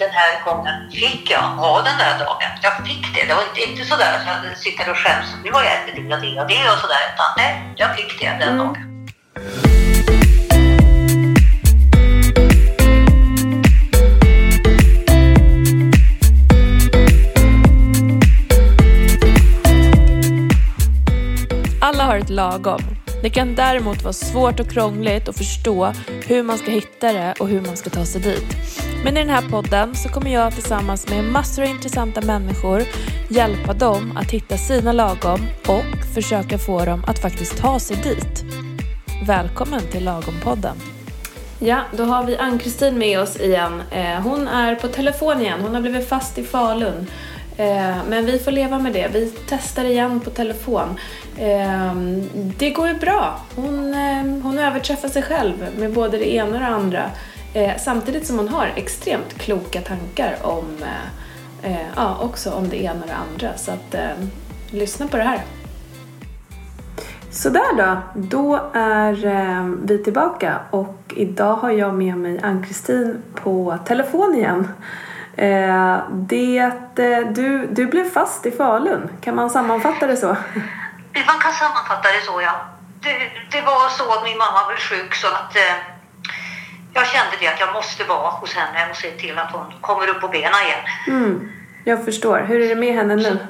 Den här gången fick jag ha den där dagen. Jag fick det. Det var inte, inte sådär att jag sitter och skäms. Nu har jag ätit det och det och det och sådär. Utan nej, jag fick det den Mm. dagen. Alla har ett lagom. Det kan däremot vara svårt och krångligt att förstå hur man ska hitta det och hur man ska ta sig dit. Men i den här podden så kommer jag tillsammans med massor av intressanta människor hjälpa dem att hitta sina lagom och försöka få dem att faktiskt ta sig dit. Välkommen till Lagom-podden. Ja, då har vi Ann-Kristin med oss igen. Eh, hon är på telefon igen. Hon har blivit fast i Falun. Eh, men vi får leva med det. Vi testar igen på telefon. Eh, det går ju bra. Hon, hon överträffar sig själv med både det ena och det andra. Eh, Samtidigt som hon har extremt kloka tankar om, eh, eh, ja, också om det ena och det andra. Så att, eh, lyssna på det här. Sådär då, då är eh, vi tillbaka och idag har jag med mig Ann-Kristin på telefon igen. Eh, det, eh, du, du blev fast i Falun, kan man sammanfatta det så? Man kan sammanfatta det så ja. Det, det var så att min mamma blev sjuk så att eh, jag kände det att jag måste vara hos henne och se till att hon kommer upp på benen igen. Mm, jag förstår. Hur är det med henne nu?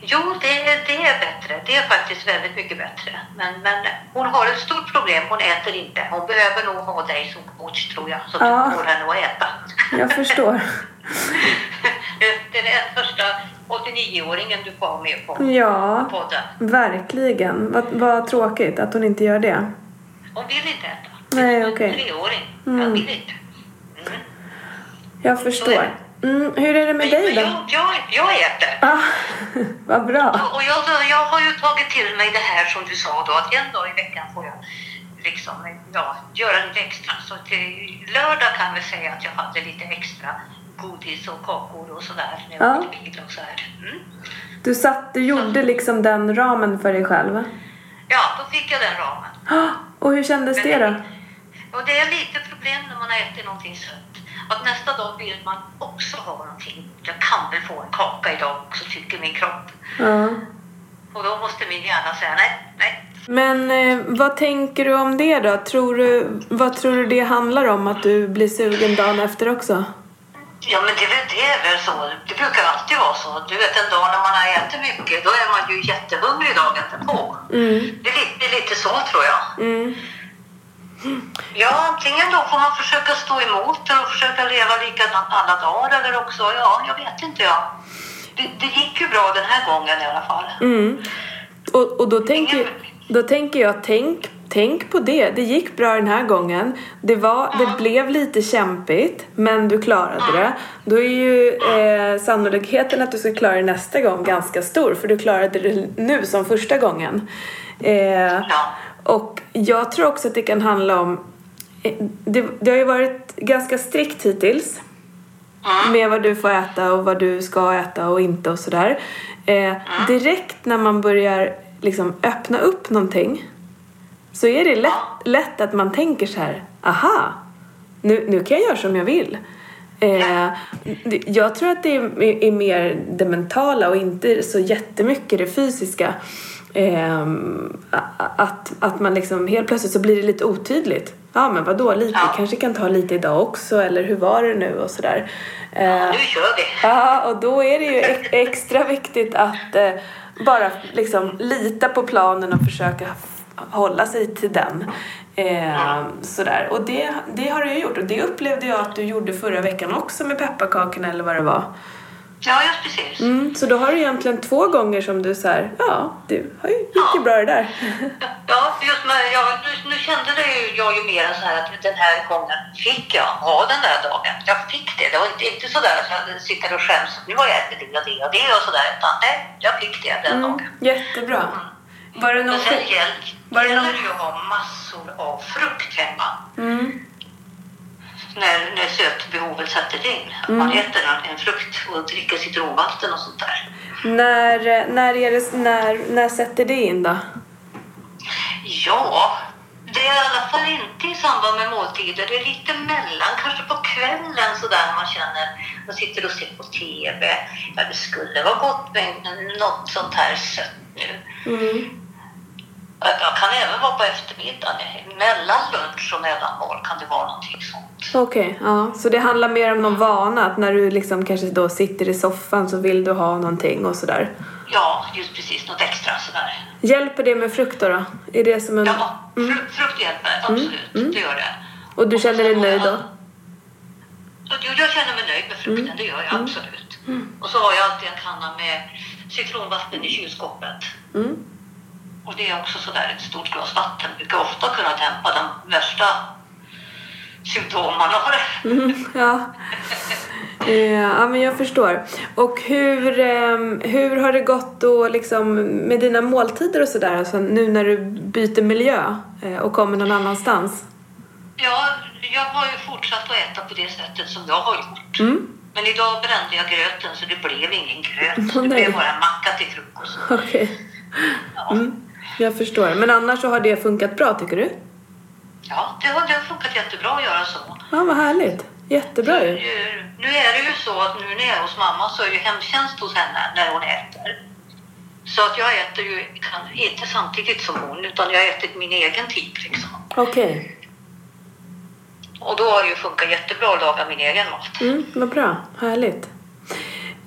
Jo, det, är- det är bättre. Det är faktiskt väldigt mycket bättre. Men, men hon har ett stort problem. Hon äter inte. Hon behöver nog ha dig som coach tror jag. Så att Ja. du får henne att äta. Jag förstår. det är den första 89-åringen du får med på Ja, podden. verkligen. Vad, vad tråkigt att hon inte gör det. Hon vill inte äta. Nej, okej. treåring. Mm. Jag vill inte. Mm. Jag förstår. Mm, hur är det med dig då? Jag, jag, jag äter. Ah, vad bra. Och jag, jag har ju tagit till mig det här som du sa då, att en dag i veckan får jag liksom, ja, göra lite extra. Så till lördag kan vi säga att jag hade lite extra godis och kakor och sådär när jag Ja. åkte bil och så här. Mm. Du, satt, du gjorde liksom den ramen för dig själv. Ja, då fick jag den ramen. Ah, Och hur kändes det då? Och det är lite problem när man har ätit någonting sött. Att nästa dag vill man också ha någonting. Jag kan väl få en kaka idag också, tycker min kropp. Ja. Och då måste min hjärna säga nej, nej. Men eh, vad tänker du om det då? Tror du, vad tror du det handlar om? Att du blir sugen dagen efter också? Ja, men det, är väl- det är väl så. Det brukar alltid vara så. Du vet, en dag när man har ätit mycket, då är man ju jättehungrig dagen därpå. Mm. Det är lite, det är lite så, tror jag. Mm. Ja, antingen då får man försöka stå emot och försöka leva likadant alla dagar, eller också, ja, jag vet inte jag. Det, det gick ju bra den här gången i alla fall. Mm. Och, och då, tänker, då tänker jag, tänk, tänk på det. Det gick bra den här gången. Det, var, det blev lite kämpigt, men du klarade det. Då är ju eh, sannolikheten att du ska klara det nästa gång ganska stor, för du klarade det nu som första gången. Eh, Ja. Och jag tror också att det kan handla om... eh, Det, det har ju varit ganska strikt hittills Mm. med vad du får äta och vad du ska äta och inte och sådär. Eh, direkt när man börjar liksom öppna upp någonting så är det lätt, lätt att man tänker så här, aha, nu, nu kan jag göra som jag vill. Eh, jag tror att det är, är mer det mentala och inte så jättemycket det fysiska. Ehm, a- att, att man liksom helt plötsligt så blir det lite otydligt. Ja men vadå lite, Ja. kanske kan ta lite idag också eller hur var det nu och sådär. Eh, Nu kör vi. Ja, och då är det ju ex- extra viktigt att eh, bara liksom lita på planen och försöka hålla sig till den. Eh, sådär. Och det, det har du gjort och det upplevde jag att du gjorde förra veckan också med pepparkakorna eller vad det var. Ja, just precis. Mm, så då har du egentligen två gånger som du så här, ja, du har ju gick ju bra det där. Ja, just med, ja, nu, nu kände det ju, jag ju mer så här att den här gången fick jag ha den där dagen. Jag fick det. Det var inte, inte så där att jag sitter och skäms. Nu har jag ätit det och det och det och sådär. Utan nej, jag fick det den Mm, dagen. jättebra. Var det någon Men sen var det gäller någon- det ju att ha massor av frukt hemma. mm, När, när sötbehovet sätter in. Att man äter en, en frukt och dricker citronvatten och sånt där. när, när, är det, när, när sätter det in då? Ja, det är i alla fall inte i samband med måltider. Det är lite mellan, kanske på kvällen sådär man känner, man sitter och ser på TV. Ja, det skulle vara gott med något sånt här sött nu. Mm. Jag kan även vara på eftermiddagen. Mellan lunch och mellanmål kan det vara någonting sånt. Okej, ja. Så det handlar mer om någon vana, att när du liksom kanske då sitter i soffan så vill du ha någonting och sådär. Ja, just precis. Något extra sådär. Hjälper det med frukt då? då? Är det som en... Ja, fru- frukt hjälper. Absolut, det gör det. Och du känner dig nöjd då? Jo, jag känner mig nöjd med frukten, det gör jag absolut. Och så har jag alltid en kanna med citronvatten i kylskåpet. Och det är också sådär ett stort glas vatten brukar ofta kunna dämpa de värsta symptomen av det. Mm, ja. Eh, ja, men jag förstår. Och hur, ehm, hur har det gått då liksom med dina måltider och sådär, alltså nu när du byter miljö eh, och kommer någon annanstans? Ja, jag har ju fortsatt att äta på det sättet som jag har gjort. Mm. Men idag brände jag gröten så det blev ingen gröt. Åh, Det blev bara en macka till frukost. Okej, Ja, mm, jag förstår. Men annars så har det funkat bra tycker du? ja det, har, det har funkat jättebra att göra så. Ja, vad härligt. Jättebra ju. Nu är det ju så att nu när jag är hos mamma så är ju hemtjänst hos henne när hon äter. Så att jag äter ju inte samtidigt som hon utan jag äter min egen tid liksom. Okej, Och då har det ju funkat jättebra att laga min egen mat. mm, vad bra. Härligt.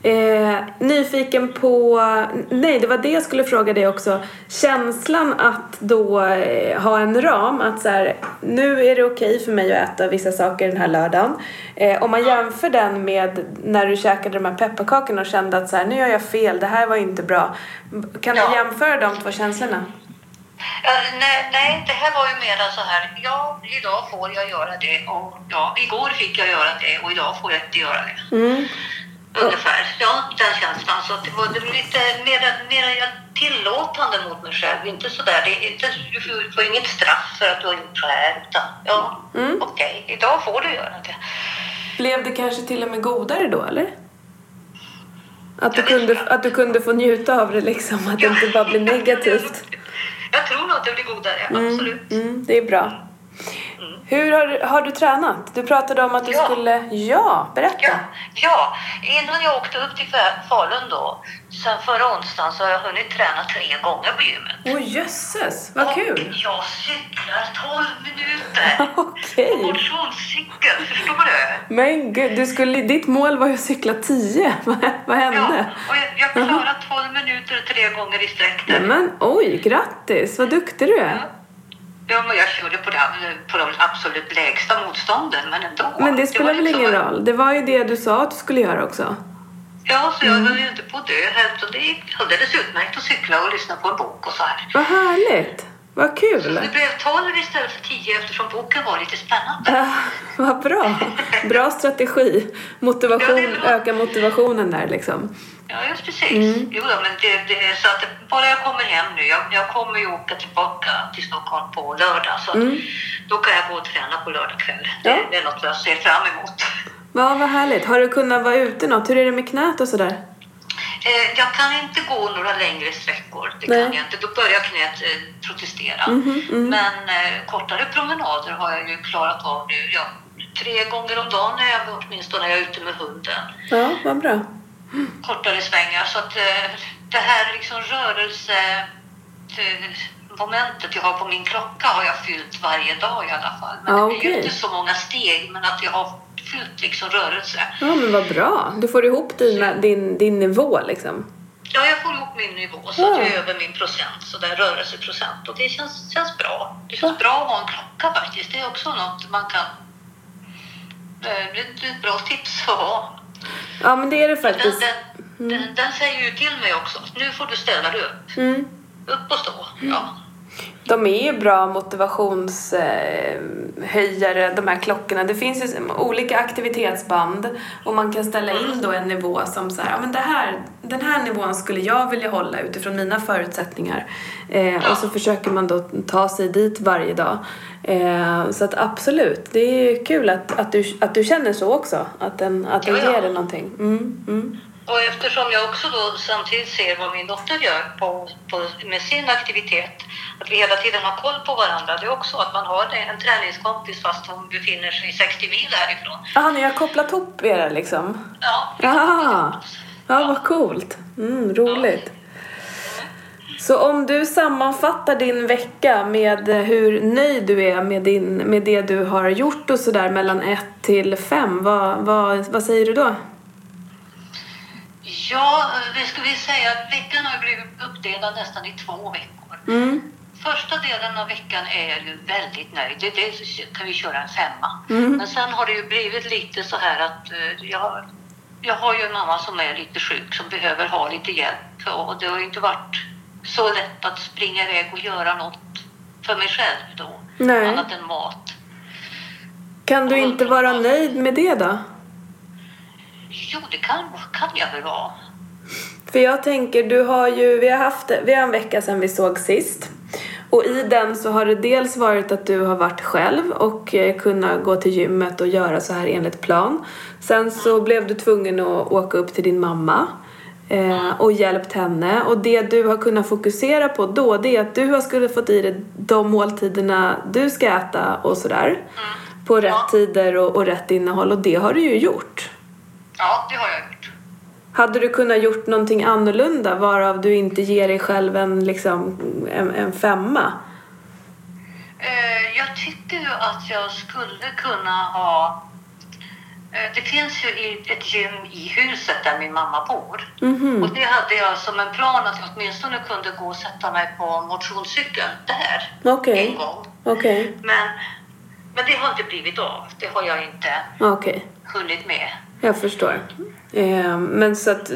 Eh, nyfiken på... Nej, det var det jag skulle fråga dig också. Känslan att då eh, ha en ram, att så här, nu är det okej för mig att äta vissa saker den här lördagen. Eh, om man jämför den med när du käkade de här pepparkakorna och kände att så här, nu gör jag fel, det här var inte bra. Kan du Ja. jämföra de två känslorna? Ja, nej, nej, det här var ju mera så här, ja, idag får jag göra det och ja, igår fick jag göra det och idag får jag inte göra det. Mm. Ungefär, ja, den känslan. Så det var, lite mer, mer tillåtande mot mig själv. Inte sådär, det är inte, du får- inget straff för att du har gjort så här. Utan, ja, Mm. okej, idag får du göra det. Blev det kanske till och med godare då, eller? Att du, kunde, att du kunde få njuta av det liksom, att det inte bara blir negativt. Jag tror nog att det blir godare, absolut. Mm, det är bra. Hur har, du- har du tränat? Du pratade om att du Ja. skulle... Ja, berätta. Ja, ja, innan jag åkte upp till Fa- Falun då, sen förra onsdagen så har jag hunnit träna tre gånger på gymmet. Åh jösses, vad Och kul! Jag cyklar 12 minuter. Okej. Motionscykel, förstår du? Men gud, du skulle, ditt mål var ju att cykla 10. Vad, vad Ja, hände? och jag, jag klarade 12 minuter tre gånger i sträck men oj, grattis! Vad duktig du är. Ja, men jag körde på, det, på de absolut lägsta motstånden, men ändå. Men det spelar väl liksom- ingen roll? Det var ju det du sa att du skulle göra också. Ja, så jag Mm. höll ju inte på att dö här, så det gick alldeles utmärkt att cykla och lyssna på en bok och så här. Vad härligt! Vad kul! Det blev 12 istället för 10 eftersom boken var lite spännande. Ah, vad bra! Bra strategi. Motivation, Ja, öka motivationen där liksom. Ja, just precis. Mm. Jo, men det, det så att bara jag kommer hem nu, jag, jag kommer ju åka tillbaka till Stockholm på lördag, så att då kan jag gå och träna på lördag kväll. Det, Mm. Ja. det är något jag ser fram emot. Ja, vad härligt. Har du kunnat vara ute något? Hur är det med knät och sådär? Eh, jag kan inte gå några längre sträckor, det Nej. kan jag inte. Då börjar knät eh, protestera. Mhm, mm. Men eh, kortare promenader har jag ju klarat av nu. Ja, tre gånger om dagen är jag åtminstone när jag är ute med hunden. Ja, vad bra. Kortare svängar. Så att eh, det här liksom rörelse eh, momentet jag har på min klocka har jag fyllt varje dag i alla fall. Men Ja, det blir ju inte så många steg, men att jag har fyllt liksom rörelse. Ja, men vad bra. Du får ihop dina, din, din nivå liksom. Ja, jag får ihop min nivå så att jag är över min procent, så där rörelseprocent. Och det känns, känns bra. Det känns bra att ha en klocka faktiskt. Det är också något man kan... eh, Det är ett bra tips att ha. Ja, men det är det Den, faktiskt. den, den, den säger ju till mig också. Nu får du ställa dig upp. Mm. Upp och stå. Ja. De är ju bra motivationshöjare, de här klockorna. Det finns ju olika aktivitetsband och man kan ställa in då en nivå som så här, ja men det här, den här nivån skulle jag vilja hålla utifrån mina förutsättningar. Eh, och så försöker man då ta sig dit varje dag. Eh, så att absolut, det är kul att, att, du, att du känner så också. Att, den, att det Ja, ja. ger dig någonting. Mm, mm. Och eftersom jag också då samtidigt ser vad min dotter gör på, på, med sin aktivitet, att vi hela tiden har koll på varandra, det är också att man har en träningskompis fast hon befinner sig 60 mil härifrån. Ja, ni har kopplat ihop er liksom? Ja, ja vad coolt. Mm, roligt. Så om du sammanfattar din vecka med hur nöjd du är med, din, med det du har gjort och sådär mellan 1 till 5, vad, vad, vad säger du då? Ja, det ska vi säga att veckan har blivit uppdelad nästan i två veckor. Mm, Första delen av veckan är jag ju väldigt nöjd. Det, det kan vi köra en femma. Mm. Men sen har det ju blivit lite så här att eh, jag, jag har ju en mamma som är lite sjuk som behöver ha lite hjälp. Och det har ju inte varit så lätt att springa iväg och göra något för mig själv då. Nej. Annat än mat. Kan du inte vara nöjd med det då? Jo, det kan, kan jag väl vara. För jag tänker, du har ju, vi har haft, vi har en vecka sedan vi såg sist. Och i den så har det dels varit att du har varit själv och eh, kunnat gå till gymmet och göra så här enligt plan. Sen så blev du tvungen att åka upp till din mamma eh, och hjälpt henne. Och det du har kunnat fokusera på då, det är att du har skulle fått i dig de måltiderna du ska äta och sådär. På rätt Ja. tider och, och rätt innehåll och det har du ju gjort. Ja, det har jag gjort. Hade du kunnat gjort någonting annorlunda varav du inte ger dig själv en, liksom, en, en femma? Eh, jag tycker ju att jag skulle kunna ha... Eh, det finns ju ett gym i huset där min mamma bor. Mhm. Och det hade jag som en plan att jag åtminstone kunde gå och sätta mig på motionscykeln där Okej. en gång. Okej. Men, men det har inte blivit av. Det har jag inte Okej. hunnit med. Jag förstår. Eh, men så att,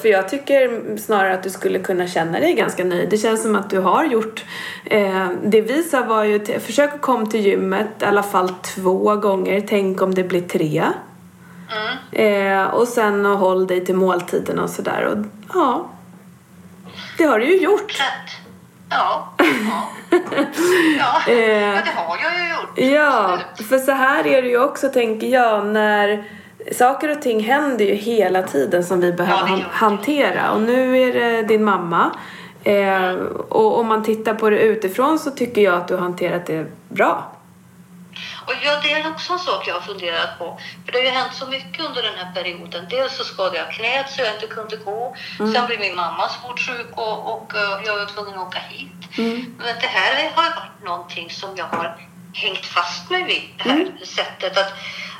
för jag tycker snarare att du skulle kunna känna dig ganska nöjd. Det känns som att du har gjort, eh, det vi sa var ju, försök att komma till gymmet i alla fall två gånger, tänk om det blir tre. Mm. Eh, och sen och håll dig till måltiden och sådär. Och ja, det har du ju gjort. Ja. Ja. ja. Det har jag ju gjort. Ja, för så här är det ju också tänker jag när saker och ting händer ju hela tiden som vi behöver han- hantera och nu är det din mamma eh, och om man tittar på det utifrån så tycker jag att du har hanterat det bra. Och ja, det är också en sak jag har funderat på. För det har ju hänt så mycket under den här perioden. Dels så skadade jag knät så jag inte kunde gå. Sen blev min mamma svårt sjuk och, och eh, jag var tvungen att åka hit. Men det här har varit någonting som jag har hängt fast mig vid. Det här sättet att,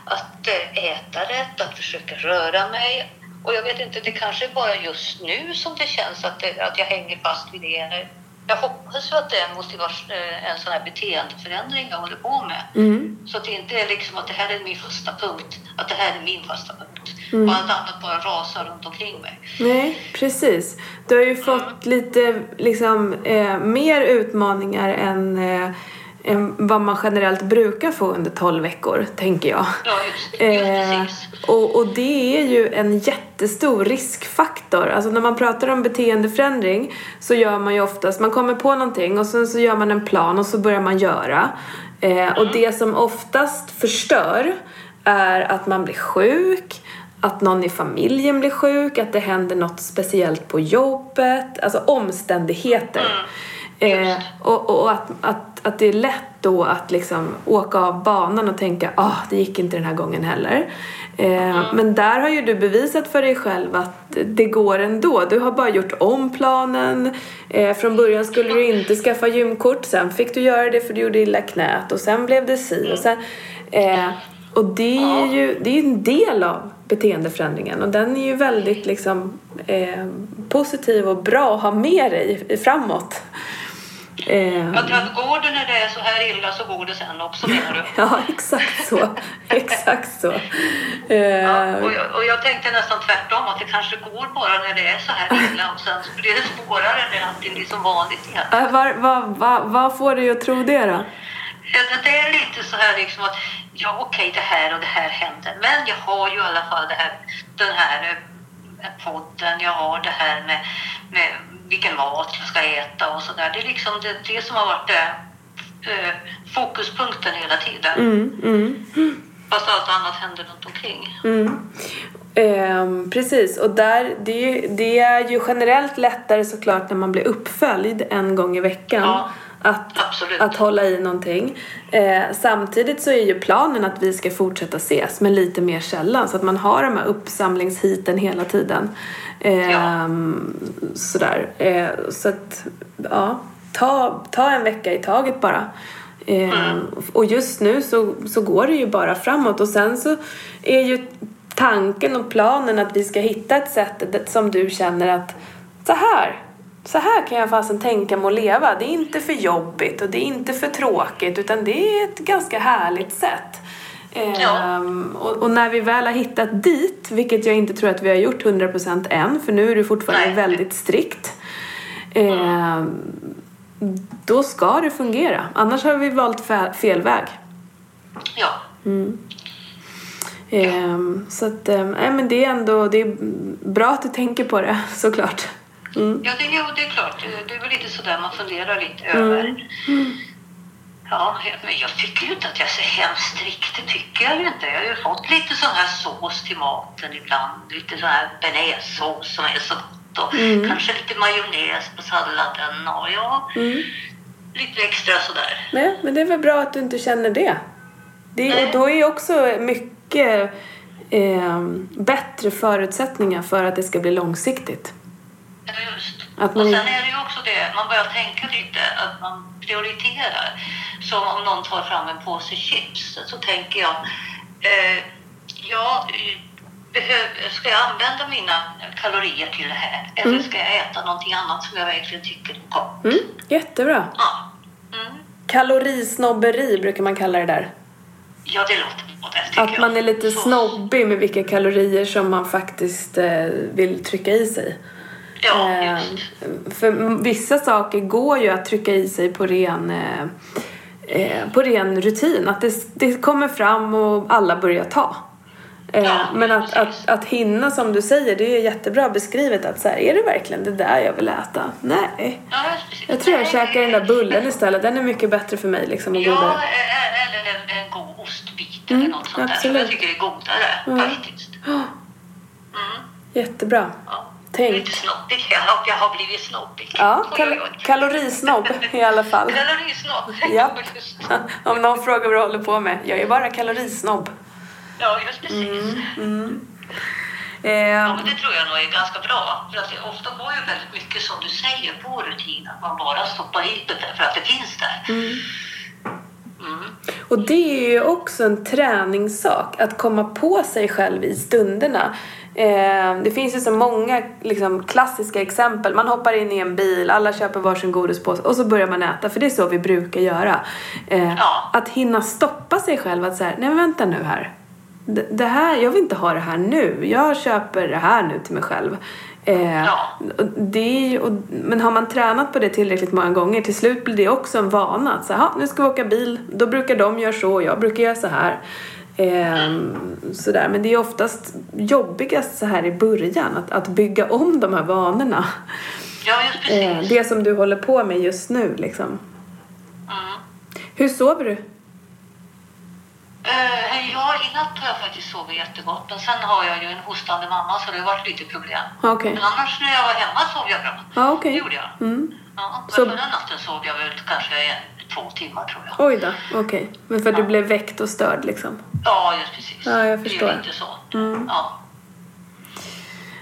att eh, äta rätt, att försöka röra mig. Och jag vet inte, det kanske är bara just nu som det känns att, det, att jag hänger fast vid det. Jag hoppas ju att det är en, eh, en sån här beteendeförändring jag håller på med. Mm. Så att det inte är liksom att det här är min fasta punkt, att det här är min fasta punkt. Mm. Och allt annat bara rasar runt omkring mig. Nej, precis. Du har ju fått lite liksom eh, mer utmaningar än, eh, än vad man generellt brukar få under 12 veckor, tänker jag. Ja, just, just Eh, och, och det är ju en jättestor riskfaktor. Alltså när man pratar om beteendeförändring så gör man ju oftast, man kommer på någonting och sen så gör man en plan och så börjar man göra. Eh, och det som oftast förstör är att man blir sjuk, att någon i familjen blir sjuk, att det händer något speciellt på jobbet, alltså omständigheter. Eh, och och att, att, att det är lätt då att liksom åka av banan och tänka ah, det gick inte den här gången heller. Eh, Men där har ju du bevisat för dig själv att det går ändå. Du har bara gjort om planen. Eh, från början skulle du inte skaffa gymkort, sen fick du göra det för du gjorde illa knät och sen blev det si och sen... Eh, och det är ju det är en del av beteendeförändringen och den är ju väldigt liksom eh, positiv och bra att ha med dig framåt. Eh, går det när det är så här illa så går det sen också menar du? ja, exakt så. exakt så. Eh, Ja, och, jag, och jag tänkte nästan tvärtom, att det kanske går bara när det är så här illa och sen så blir det svårare när allting blir som vanligt igen. äh, var, var, var, vad får dig att tro det då? Det är lite så här liksom att ja okej det här och det här händer men jag har ju i alla fall det här, den här eh, podden, jag har det här med, med vilken mat jag ska äta och sådär. Det är liksom det, det som har varit eh, eh, fokuspunkten hela tiden. Mm, mm, Fast allt annat händer runt omkring. mm. Ehm, precis, och där, det, är ju- det är ju generellt lättare såklart när man blir uppföljd en gång i veckan. Ja, att, absolut. att hålla i någonting. Eh, samtidigt så är ju planen att vi ska fortsätta ses men lite mer sällan så att man har de här uppsamlingshiten hela tiden. Ehm, Sådär. Eh, så att, ja, ta, ta en vecka i taget bara. Eh, Och just nu så, så går det ju bara framåt och sen så är ju tanken och planen att vi ska hitta ett sätt som du känner att så här, så här kan jag fasen tänka mig att leva. Det är inte för jobbigt och det är inte för tråkigt utan det är ett ganska härligt sätt. Ja. Ehm, och, och när vi väl har hittat dit, vilket jag inte tror att vi har gjort 100% än, för nu är du fortfarande Nej. väldigt strikt. ehm, då ska det fungera. Annars har vi valt fe- fel väg. Ja. Ehm, så att, nej men det är ändå det är bra att du tänker på det såklart. Mm. Ja, det, jo, det är klart. Det, är väl lite sådär man funderar lite Mm. över. Ja, men jag tycker ju inte att jag är så hemskt strikt. Det tycker jag ju inte. Jag har ju fått lite sån här sås till maten ibland. Lite sån här bearnaisesås som är så gott. Och Mm. kanske lite majonnäs på salladen. Och ja, Mm. lite extra sådär. Nej, men det är väl bra att du inte känner det. det och då är också mycket ehm, bättre förutsättningar för att det ska bli långsiktigt. Just. Att man och sen är det ju också det, man börjar tänka lite att man prioriterar. Så om någon tar fram en påse chips så tänker jag, eh, ja, eh, behöv, ska jag använda mina kalorier till det här? Eller Mm. ska jag äta någonting annat som jag verkligen tycker är gott? Mm, jättebra. Ja. Mm. Kalorisnobberi brukar man kalla det där. ja, det låter bra det Att jag. man är lite Så- snobbig med vilka kalorier som man faktiskt eh, vill trycka i sig. Ja, Eh, för vissa saker går ju att trycka i sig på ren, eh, eh, på ren rutin. Att det, det kommer fram och alla börjar ta. Eh, Ja, men att, att, att hinna som du säger, det är jättebra beskrivet att så här, är det verkligen det där jag vill äta? Nej. Ja. Jag tror jag Nej, käkar den där bullen istället, den är mycket bättre för mig liksom och Ja, godare. eh, eller en, en god ostbit Mm, eller något sånt där som absolut. jag tycker är godare Mm. faktiskt. Mm. Jättebra. Ja. Tänk. Lite. Jag har, jag har blivit snobbig. Ja, kal kalorisnobb i alla fall. Kalorisnobb. Ja. Om någon frågar vad du håller på med. Jag är bara kalorisnobb. ja, just precis. Ja, Eh, men det tror jag nog är ganska bra. För att det ofta går ju väldigt mycket som du säger på rutin. Att man bara stoppar i det för att det finns där. Mm. och det är ju också en träningssak. Att komma på sig själv i stunderna. Eh, det finns ju så många liksom, klassiska exempel. Man hoppar in i en bil, alla köper varsin godispåse och så börjar man äta. För det är så vi brukar göra. Eh, Ja. Att hinna stoppa sig själv. Att säga, nej men vänta nu här. Det, det här, jag vill inte ha det här nu. Jag köper det här nu till mig själv. Eh, Ja. och det och, men har man tränat på det tillräckligt många gånger till slut blir det också en vana. Att så, här, "Ha, nu ska vi åka bil. Då brukar de göra så, jag brukar göra så här. Ehm, sådär. Men det är oftast jobbigast så här i början. Att, att bygga om de här vanorna. Ja, just precis. Eh, det som du håller på med just nu liksom. Mm. Hur sover du? Eh, ja, i natt har jag faktiskt sovit jättegott. Men sen har jag ju en hostande mamma så det har varit lite problem. Ja, Okej. Men annars när jag var hemma sov jag bra. Ja, okej. Det gjorde jag. Mm. Ja, men Så- förra natten sov jag väl kanske två timmar tror jag. Oj då, okej. Men för att du blev väckt och störd liksom. Ja, just precis. Ja, jag Det är förstår. lite så. Mm. Ja.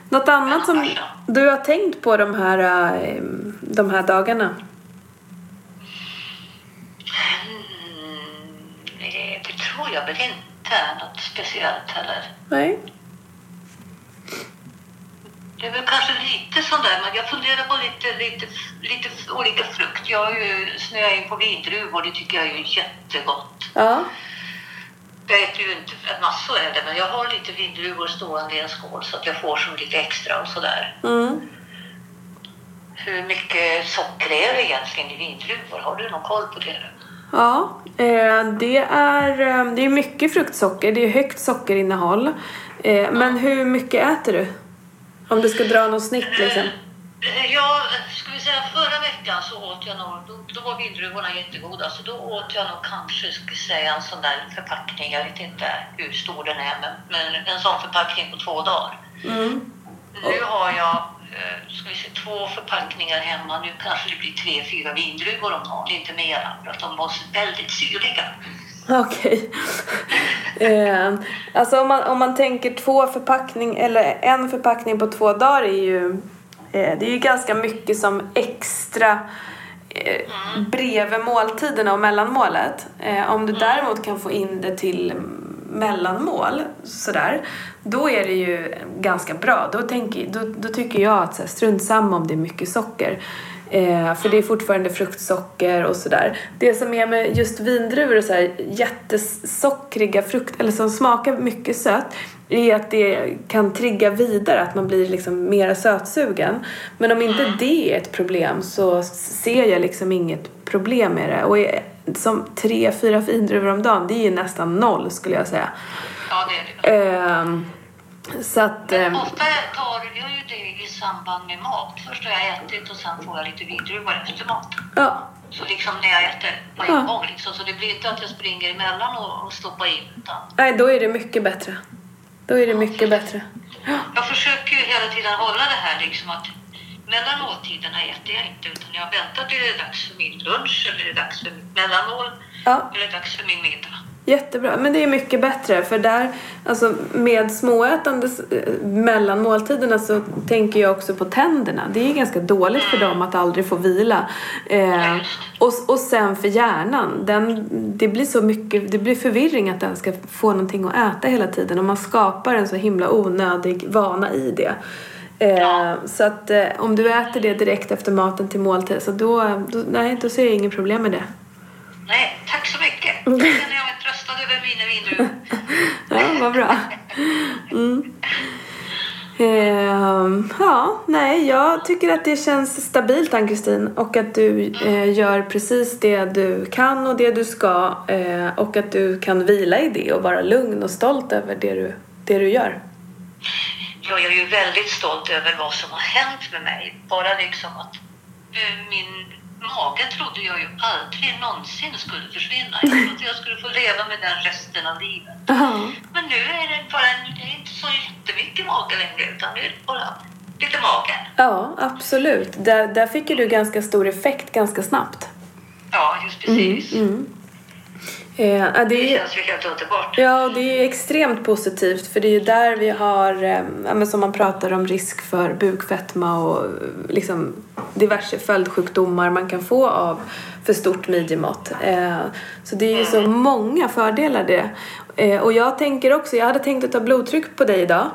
Något annat som du har tänkt på de här, eh, de här dagarna? Mm, det tror jag väl inte något speciellt heller. Nej? Det är väl kanske lite sån där, men jag funderar på lite, lite, lite olika frukt. Jag har ju snöat in på vindruvor, det tycker jag är jättegott. Ja. Jag äter ju inte massor av det, men jag har lite vindruvor stående i en skål så att jag får som lite extra och sådär. Mm. Hur mycket socker är det egentligen i vindruvor? Har du någon koll på det? Ja, eh, det är, eh, det är mycket fruktsocker. Det är högt sockerinnehåll. Eh, men hur mycket äter du? Om du ska dra något snitt liksom. Eh, Ja, ska vi säga förra veckan så åt jag nog, då, då var vindruvorna jättegoda, så då åt jag nog kanske, ska säga en sån där förpackning, jag vet inte hur stor den är, men, men en sån förpackning på två dagar. Mm. Nu har jag, eh, ska vi se, två förpackningar hemma, nu kanske det blir tre, fyra vindruvor om dagen, inte mera, för att de var väldigt syrliga. Okej. eh, alltså om man, om man tänker två förpackning eller en förpackning på två dagar är ju eh, det är ju ganska mycket som extra eh, bredvid måltiderna och mellanmålet. Om du däremot kan få in det till mellanmål sådär, då är det ju ganska bra. Då, tänker, då, då tycker jag att så här, strunt samma om det är mycket socker. Eh, för det är fortfarande fruktsocker och sådär. Det som är med just vindruvor och så här jättesockriga frukt, eller som smakar mycket sött, är att det kan trigga vidare, att man blir liksom mer sötsugen. Men om inte det är ett problem så ser jag liksom inget problem med det. Och som tre, fyra vindruvor om dagen, det är ju nästan noll skulle jag säga. Ja, det är det. Ehm, så att... ehm, Ofta tar jag ju det i samband med mat. Först har jag ätit och sen får jag lite vindruvor efter maten. ja, Så liksom när jag äter på Ja. en gång liksom. Så det blir inte att jag springer emellan och, och stoppar in. Utan nej då är det mycket bättre. Då är det mycket bättre. jag försöker ju hela tiden hålla det här liksom att mellan måltiderna äter jag inte utan jag väntar till det är dags för min lunch eller det är dags för mitt mellanmål Ja. eller det är dags för min middag. Jättebra, men det är mycket bättre för där, alltså med småätande eh, mellan måltiderna så tänker jag också på tänderna. Det är ganska dåligt för dem att aldrig få vila. Eh, och, och sen för hjärnan, den, det blir så mycket, det blir förvirring att den ska få någonting att äta hela tiden och man skapar en så himla onödig vana i det. Eh, så att eh, om du äter det direkt efter maten till måltid så då, då, nej, då ser jag inget problem med det. Nej, tack så mycket. Tröstad över mina vindruvor. Ja, vad bra. Mm. Ehm, ja, nej, jag tycker att det känns stabilt Ann-Kristin och att du eh, gör precis det du kan och det du ska eh, och att du kan vila i det och vara lugn och stolt över det du, det du gör. Jag är ju väldigt stolt över vad som har hänt med mig. Bara liksom att eh, min mage trodde jag ju aldrig någonsin skulle försvinna. Jag trodde jag skulle få leva med den resten av livet. Ja, Men nu är det bara en, det är inte så jättemycket mage längre utan det är bara lite mage. ja absolut. Där, där fick ju du ganska stor effekt ganska snabbt. Ja, just precis. Mm. Eh, det Det känns ju helt underbart. Ja, och det är extremt positivt för det är ju där vi har, eh, som man pratar om risk för bukfetma och eh, liksom diverse följdsjukdomar man kan få av för stort midjemått. Eh, så det är ju så många fördelar det. Eh, och jag tänker också, jag hade tänkt att ta blodtryck på dig idag.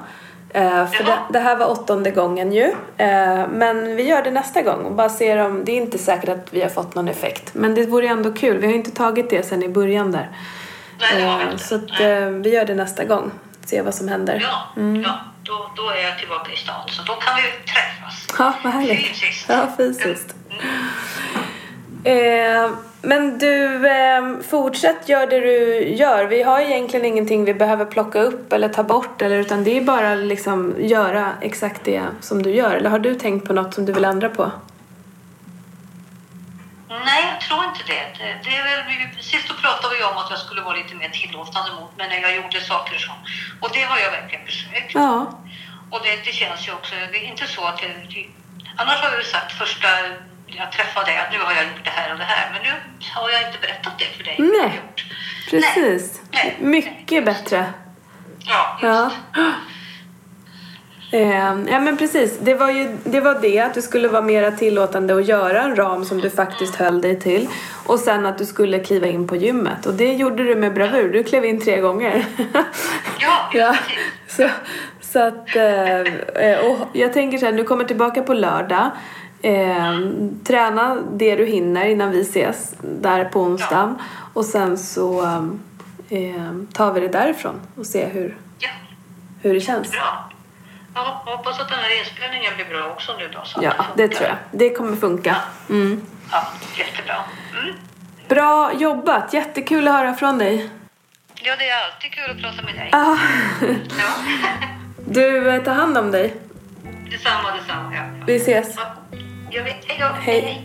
Eh, för det, det här var åttonde gången ju. Eh, men vi gör det nästa gång och bara ser om, det är inte säkert att vi har fått någon effekt. Men det vore ändå kul, vi har ju inte tagit det sen i början där. Nej, det har vi Eh, inte. Så att, vi gör det nästa gång. Se vad som händer. Ja, Mm. ja då, då är jag tillbaka i stan så då kan vi träffas. Ja, vad härligt. Fysiskt. Ja, fysiskt. Mm. Eh, men du, eh, fortsätt gör det du gör. Vi har egentligen ingenting vi behöver plocka upp eller ta bort. Eller, utan det är bara liksom göra exakt det som du gör. Eller har du tänkt på något som du vill ändra på? Nej, jag tror inte det. det, är väl, sist då pratade vi om att jag skulle vara lite mer tillåtande mot mig när jag gjorde saker som... Och det har jag verkligen försökt. Ja. Och det, det känns ju också... Det är inte så att det, Annars har jag ju sagt första jag träffade dig att nu har jag gjort det här och det här. Men nu har jag inte berättat det för dig. Nej. gjort. Precis. Nej. Mycket bättre. Ja, just Ja. Eh, ja men precis, det var ju det, var det att du skulle vara mera tillåtande och göra en ram som du faktiskt höll dig till. Och sen att du skulle kliva in på gymmet. Och det gjorde du med bravur, du klev in tre gånger. Ja, ja. Så, så att, eh, och jag tänker så här, du kommer tillbaka på lördag. Eh, träna det du hinner innan vi ses där på onsdagen. Och sen så eh, tar vi det därifrån och ser hur, ja. hur det känns. Bra. Jag hoppas att den här inspelningen blir bra också nu då. Så Ja, det funkar. tror jag. Det kommer funka. Mm. Ja, jättebra. Mm. Bra jobbat! Jättekul att höra från dig. Ja, det är alltid kul att prata med dig. Ah. Ja, Du, eh, tar hand om dig. Detsamma, detsamma. Ja. Vi ses. Jag vet. Hej då. Hej.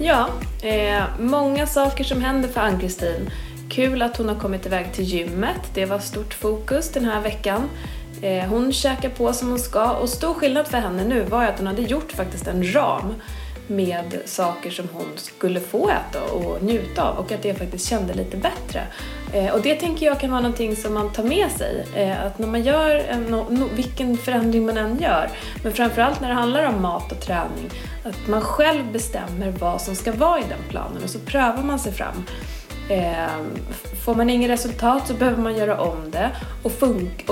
Ja, eh, många saker som händer för Ann-Kristin. Kul att hon har kommit iväg till gymmet. Det var stort fokus den här veckan. Eh, hon käkar på som hon ska och stor skillnad för henne nu var att hon hade gjort faktiskt en ram med saker som hon skulle få äta och njuta av och att det faktiskt kände lite bättre. Eh, och det tänker jag kan vara någonting som man tar med sig. Eh, att när man gör en, vilken förändring man än gör, men framförallt när det handlar om mat och träning, att man själv bestämmer vad som ska vara i den planen och så prövar man sig fram. Eh, får man inget resultat så behöver man göra om det och,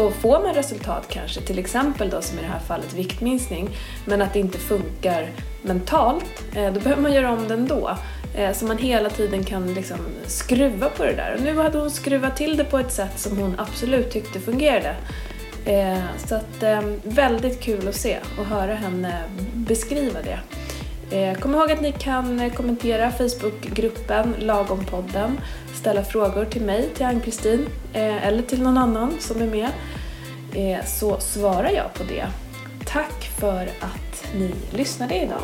och får man resultat kanske, till exempel då som i det här fallet viktminskning, men att det inte funkar mentalt, eh, då behöver man göra om det ändå. Eh, så man hela tiden kan liksom skruva på det där. Och nu hade hon skruvat till det på ett sätt som hon absolut tyckte fungerade. Eh, så att eh, väldigt kul att se och höra henne beskriva det. Eh, kom ihåg att ni kan eh, kommentera Facebookgruppen Lagompodden, ställa frågor till mig, till Ann-Kristin eh, eller till någon annan som är med. Så svarar jag på det. Tack för att ni lyssnade idag.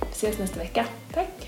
Vi ses nästa vecka. Tack!